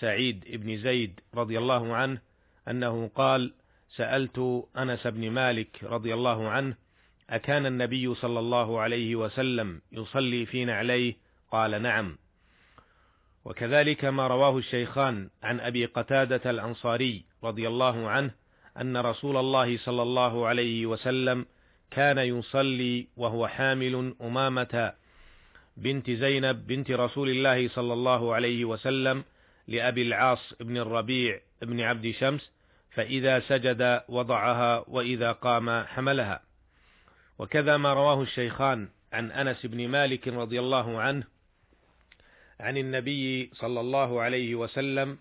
سعيد بن زيد رضي الله عنه أنه قال سألت أنس بن مالك رضي الله عنه أكان النبي صلى الله عليه وسلم يصلي في نعليه؟ قال نعم. وكذلك ما رواه الشيخان عن أبي قتادة الأنصاري رضي الله عنه أن رسول الله صلى الله عليه وسلم كان يصلي وهو حامل أمامة بنت زينب بنت رسول الله صلى الله عليه وسلم لأبي العاص بن الربيع بن عبد شمس فإذا سجد وضعها وإذا قام حملها. وكذا ما رواه الشيخان عن أنس بن مالك رضي الله عنه عن النبي صلى الله عليه وسلم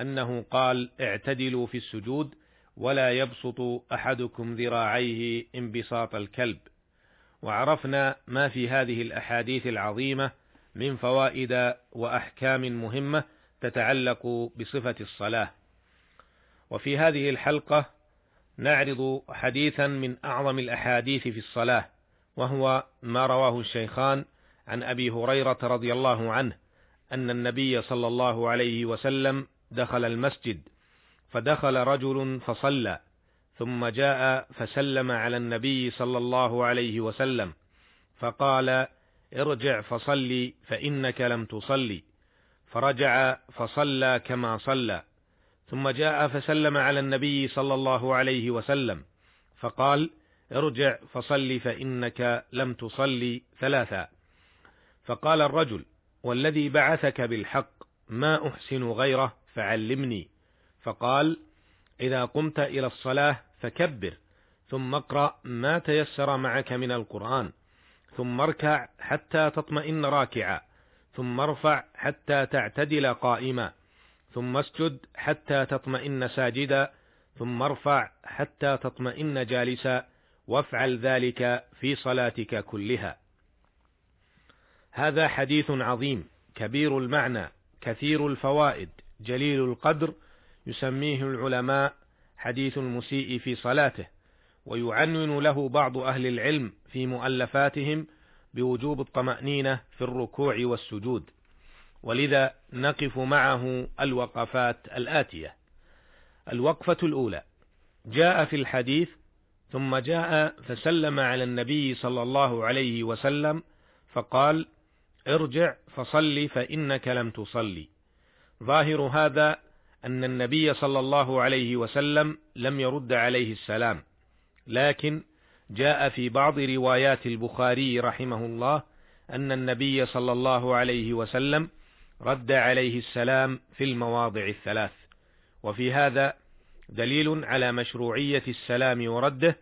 أنه قال اعتدلوا في السجود ولا يبسط أحدكم ذراعيه انبساط الكلب وعرفنا ما في هذه الأحاديث العظيمة من فوائد وأحكام مهمة تتعلق بصفة الصلاة. وفي هذه الحلقة نعرض حديثا من أعظم الأحاديث في الصلاة، وهو ما رواه الشيخان عن أبي هريرة رضي الله عنه أن النبي صلى الله عليه وسلم دخل المسجد، فدخل رجل فصلى، ثم جاء فسلم على النبي صلى الله عليه وسلم، فقال: ارجع فصلي فإنك لم تصلي. فرجع فصلى كما صلى ثم جاء فسلم على النبي صلى الله عليه وسلم فقال ارجع فصل فإنك لم تصلي ثلاثا. فقال الرجل والذي بعثك بالحق ما أحسن غيره فعلمني. فقال إذا قمت إلى الصلاة فكبر ثم اقرأ ما تيسر معك من القرآن ثم اركع حتى تطمئن راكعا. ثم ارفع حتى تعتدل قائما. ثم اسجد حتى تطمئن ساجدا. ثم ارفع حتى تطمئن جالسا. وافعل ذلك في صلاتك كلها. هذا حديث عظيم كبير المعنى كثير الفوائد جليل القدر يسميه العلماء حديث المسيء في صلاته ويعنون له بعض أهل العلم في مؤلفاتهم بوجوب الطمأنينة في الركوع والسجود. ولذا نقف معه الوقفات الآتية. الوقفة الأولى. جاء في الحديث ثم جاء فسلم على النبي صلى الله عليه وسلم فقال ارجع فصل فإنك لم تصلي. ظاهر هذا أن النبي صلى الله عليه وسلم لم يرد عليه السلام لكن جاء في بعض روايات البخاري رحمه الله أن النبي صلى الله عليه وسلم رد عليه السلام في المواضع الثلاث وفي هذا دليل على مشروعية السلام ورده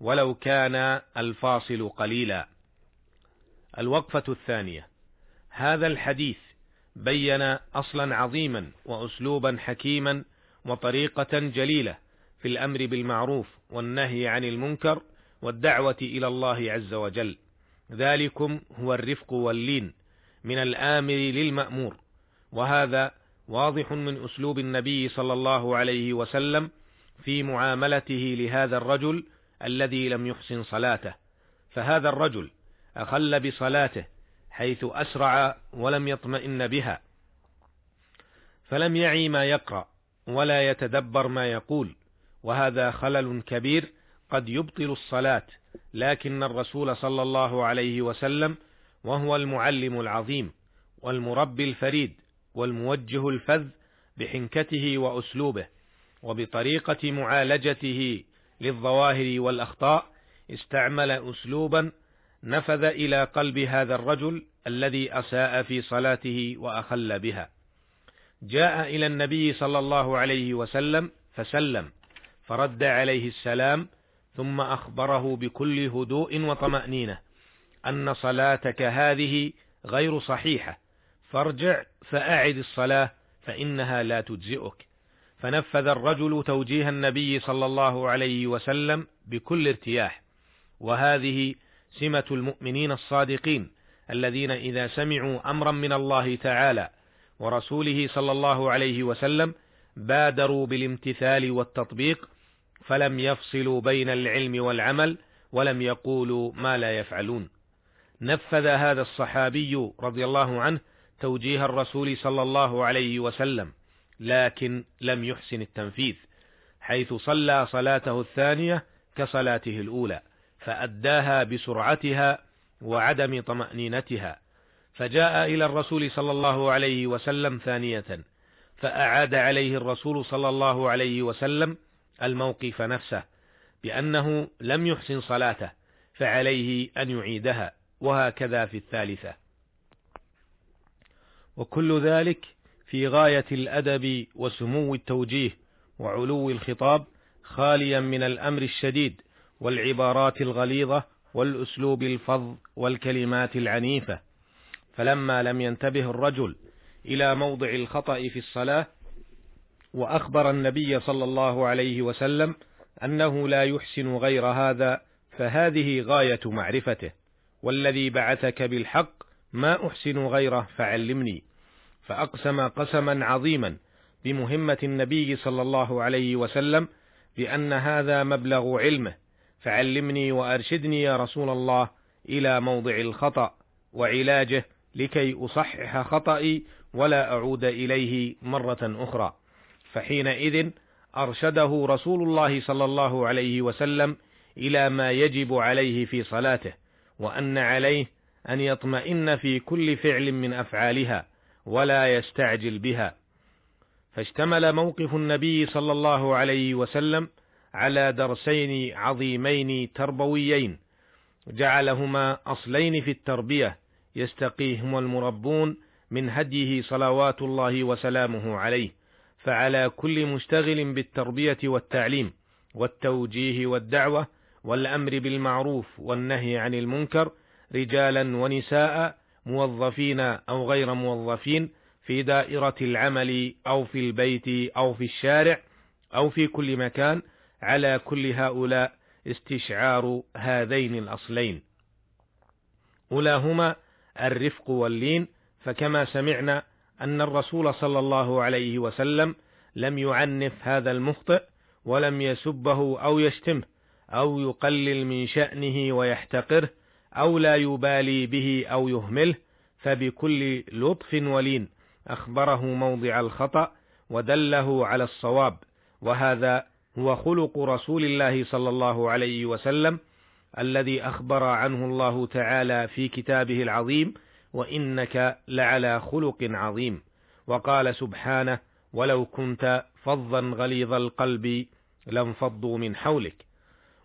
ولو كان الفاصل قليلا. الوقفة الثانية هذا الحديث بين أصلا عظيما وأسلوبا حكيما وطريقة جليلة في الأمر بالمعروف والنهي عن المنكر والدعوة إلى الله عز وجل. ذلكم هو الرفق واللين من الآمر للمأمور. وهذا واضح من أسلوب النبي صلى الله عليه وسلم في معاملته لهذا الرجل الذي لم يحسن صلاته. فهذا الرجل أخل بصلاته حيث أسرع ولم يطمئن بها. فلم يعي ما يقرأ ولا يتدبر ما يقول. وهذا خلل كبير قد يبطل الصلاة لكن الرسول صلى الله عليه وسلم وهو المعلم العظيم والمربي الفريد والموجه الفذ بحنكته وأسلوبه وبطريقة معالجته للظواهر والأخطاء استعمل اسلوبا نفذ إلى قلب هذا الرجل الذي أساء في صلاته وأخل بها. جاء إلى النبي صلى الله عليه وسلم فسلم فرد عليه السلام ثم أخبره بكل هدوء وطمأنينة أن صلاتك هذه غير صحيحة. فارجع فأعد الصلاة فإنها لا تجزئك. فنفذ الرجل توجيه النبي صلى الله عليه وسلم بكل ارتياح. وهذه سمة المؤمنين الصادقين الذين إذا سمعوا أمرا من الله تعالى ورسوله صلى الله عليه وسلم بادروا بالامتثال والتطبيق فلم يفصلوا بين العلم والعمل ولم يقولوا ما لا يفعلون. نفذ هذا الصحابي رضي الله عنه توجيه الرسول صلى الله عليه وسلم لكن لم يحسن التنفيذ حيث صلى صلاته الثانية كصلاته الأولى فأداها بسرعتها وعدم طمأنينتها. فجاء إلى الرسول صلى الله عليه وسلم ثانية فأعاد عليه الرسول صلى الله عليه وسلم الموقف نفسه بأنه لم يحسن صلاته فعليه أن يعيدها وهكذا في الثالثة. وكل ذلك في غاية الأدب وسمو التوجيه وعلو الخطاب خاليا من الأمر الشديد والعبارات الغليظة والأسلوب الفظ والكلمات العنيفة. فلما لم ينتبه الرجل إلى موضع الخطأ في الصلاة وأخبر النبي صلى الله عليه وسلم أنه لا يحسن غير هذا فهذه غاية معرفته. والذي بعثك بالحق ما أحسن غيره فعلمني. فأقسم قسما عظيما بمهمة النبي صلى الله عليه وسلم بأن هذا مبلغ علمه. فعلمني وأرشدني يا رسول الله إلى موضع الخطأ وعلاجه لكي أصحح خطئي ولا أعود إليه مرة أخرى. فحينئذ أرشده رسول الله صلى الله عليه وسلم إلى ما يجب عليه في صلاته وأن عليه أن يطمئن في كل فعل من أفعالها ولا يستعجل بها. فاشتمل موقف النبي صلى الله عليه وسلم على درسين عظيمين تربويين جعلهما أصلين في التربية يستقيهما المربون من هديه صلوات الله وسلامه عليه. فعلى كل مشتغل بالتربية والتعليم والتوجيه والدعوة والأمر بالمعروف والنهي عن المنكر رجالا ونساء موظفين أو غير موظفين في دائرة العمل أو في البيت أو في الشارع أو في كل مكان على كل هؤلاء استشعار هذين الأصلين. أولاهما الرفق واللين فكما سمعنا أن الرسول صلى الله عليه وسلم لم يعنف هذا المخطئ ولم يسبه أو يشتمه أو يقلل من شأنه ويحتقره أو لا يبالي به أو يهمله فبكل لطف ولين أخبره موضع الخطأ ودله على الصواب. وهذا هو خلق رسول الله صلى الله عليه وسلم الذي أخبر عنه الله تعالى في كتابه العظيم وإنك لعلى خلق عظيم. وقال سبحانه ولو كنت فظا غليظ القلب لانفضوا من حولك.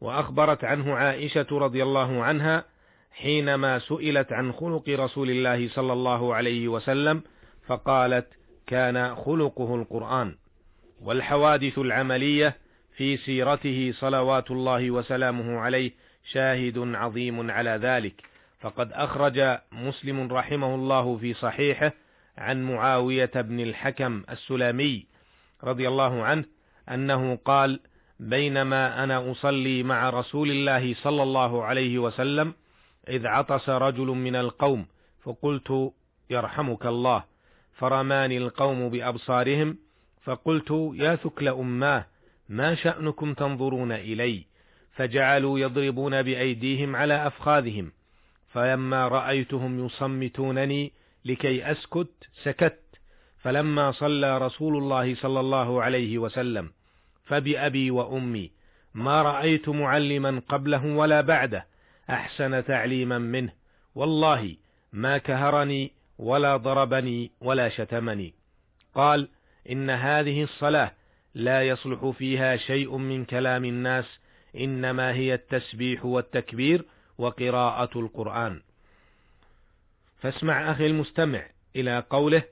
وأخبرت عنه عائشة رضي الله عنها حينما سئلت عن خلق رسول الله صلى الله عليه وسلم فقالت كان خلقه القرآن. والحوادث العملية في سيرته صلوات الله وسلامه عليه شاهد عظيم على ذلك. فقد أخرج مسلم رحمه الله في صحيحه عن معاوية بن الحكم السلامي رضي الله عنه أنه قال بينما أنا أصلي مع رسول الله صلى الله عليه وسلم إذ عطس رجل من القوم فقلت يرحمك الله. فرماني القوم بأبصارهم فقلت يا ثكل أماه ما شأنكم تنظرون إلي؟ فجعلوا يضربون بأيديهم على أفخاذهم فلما رأيتهم يصمتونني لكي أسكت سكت. فلما صلى رسول الله صلى الله عليه وسلم فبأبي وأمي ما رأيت معلما قبله ولا بعده أحسن تعليما منه. والله ما كهرني ولا ضربني ولا شتمني. قال إن هذه الصلاة لا يصلح فيها شيء من كلام الناس إنما هي التسبيح والتكبير وقراءة القرآن. فاسمع أخي المستمع إلى قوله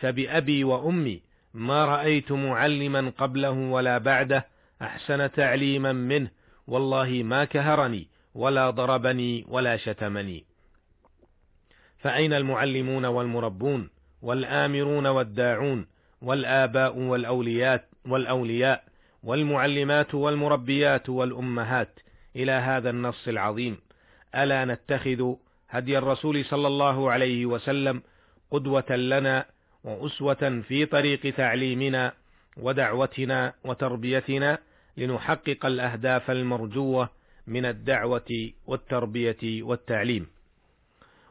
فبأبي وأمي ما رأيت معلما قبله ولا بعده أحسن تعليما منه والله ما كهرني ولا ضربني ولا شتمني. فأين المعلمون والمربون والآمرون والداعون والآباء والأولياء والأولياء والمعلمات والمربيات والأمهات إلى هذا النص العظيم. ألا نتخذ هدي الرسول صلى الله عليه وسلم قدوة لنا وأسوة في طريق تعليمنا ودعوتنا وتربيتنا لنحقق الأهداف المرجوة من الدعوة والتربية والتعليم.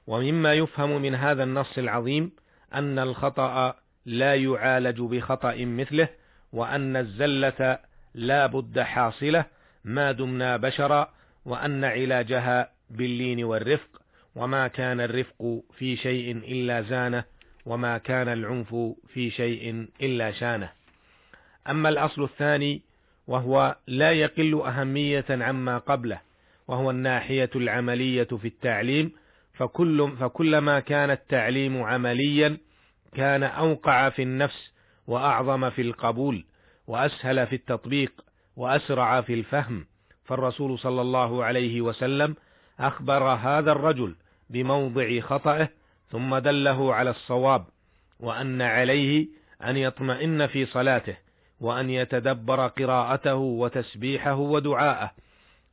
ومما يفهم من هذا النص العظيم أن الخطأ لا يعالج بخطأ مثله، وأن الزلة لا بد حاصلة ما دمنا بشرا، وأن علاجها باللين والرفق، وما كان الرفق في شيء إلا زانه، وما كان العنف في شيء إلا شانه. أما الأصل الثاني وهو لا يقل أهمية عما قبله وهو الناحية العملية في التعليم فكل فكلما كان التعليم عمليا كان أوقع في النفس وأعظم في القبول وأسهل في التطبيق وأسرع في الفهم فالرسول صلى الله عليه وسلم أخبر هذا الرجل بموضع خطأه ثم دله على الصواب وأن عليه أن يطمئن في صلاته وأن يتدبر قراءته وتسبيحه ودعاءه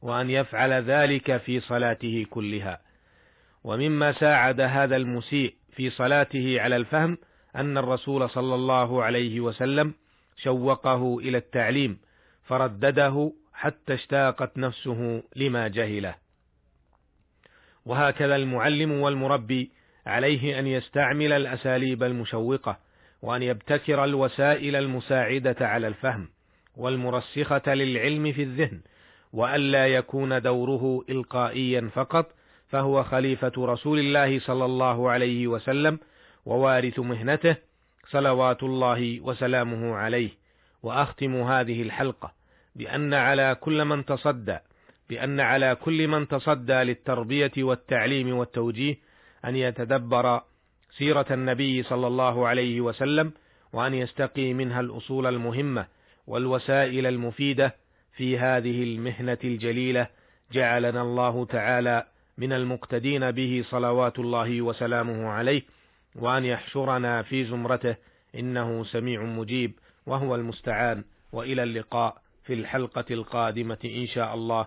وأن يفعل ذلك في صلاته كلها. ومما ساعد هذا المسيء في صلاته على الفهم أن الرسول صلى الله عليه وسلم شوقه إلى التعليم فردده حتى اشتاقت نفسه لما جهله. وهكذا المعلم والمربي عليه أن يستعمل الأساليب المشوقة وأن يبتكر الوسائل المساعدة على الفهم والمرسخة للعلم في الذهن وألا يكون دوره إلقائيا فقط فهو خليفة رسول الله صلى الله عليه وسلم ووارث مهنته صلوات الله وسلامه عليه. وأختم هذه الحلقة بأن على كل من تصدى بأن على كل من تصدى للتربية والتعليم والتوجيه أن يتدبر سيرة النبي صلى الله عليه وسلم وأن يستقي منها الأصول المهمة والوسائل المفيدة في هذه المهنة الجليلة جعلنا الله تعالى من المقتدين به صلوات الله وسلامه عليه وأن يحشرنا في زمرته إنه سميع مجيب وهو المستعان وإلى اللقاء في الحلقة القادمة إن شاء الله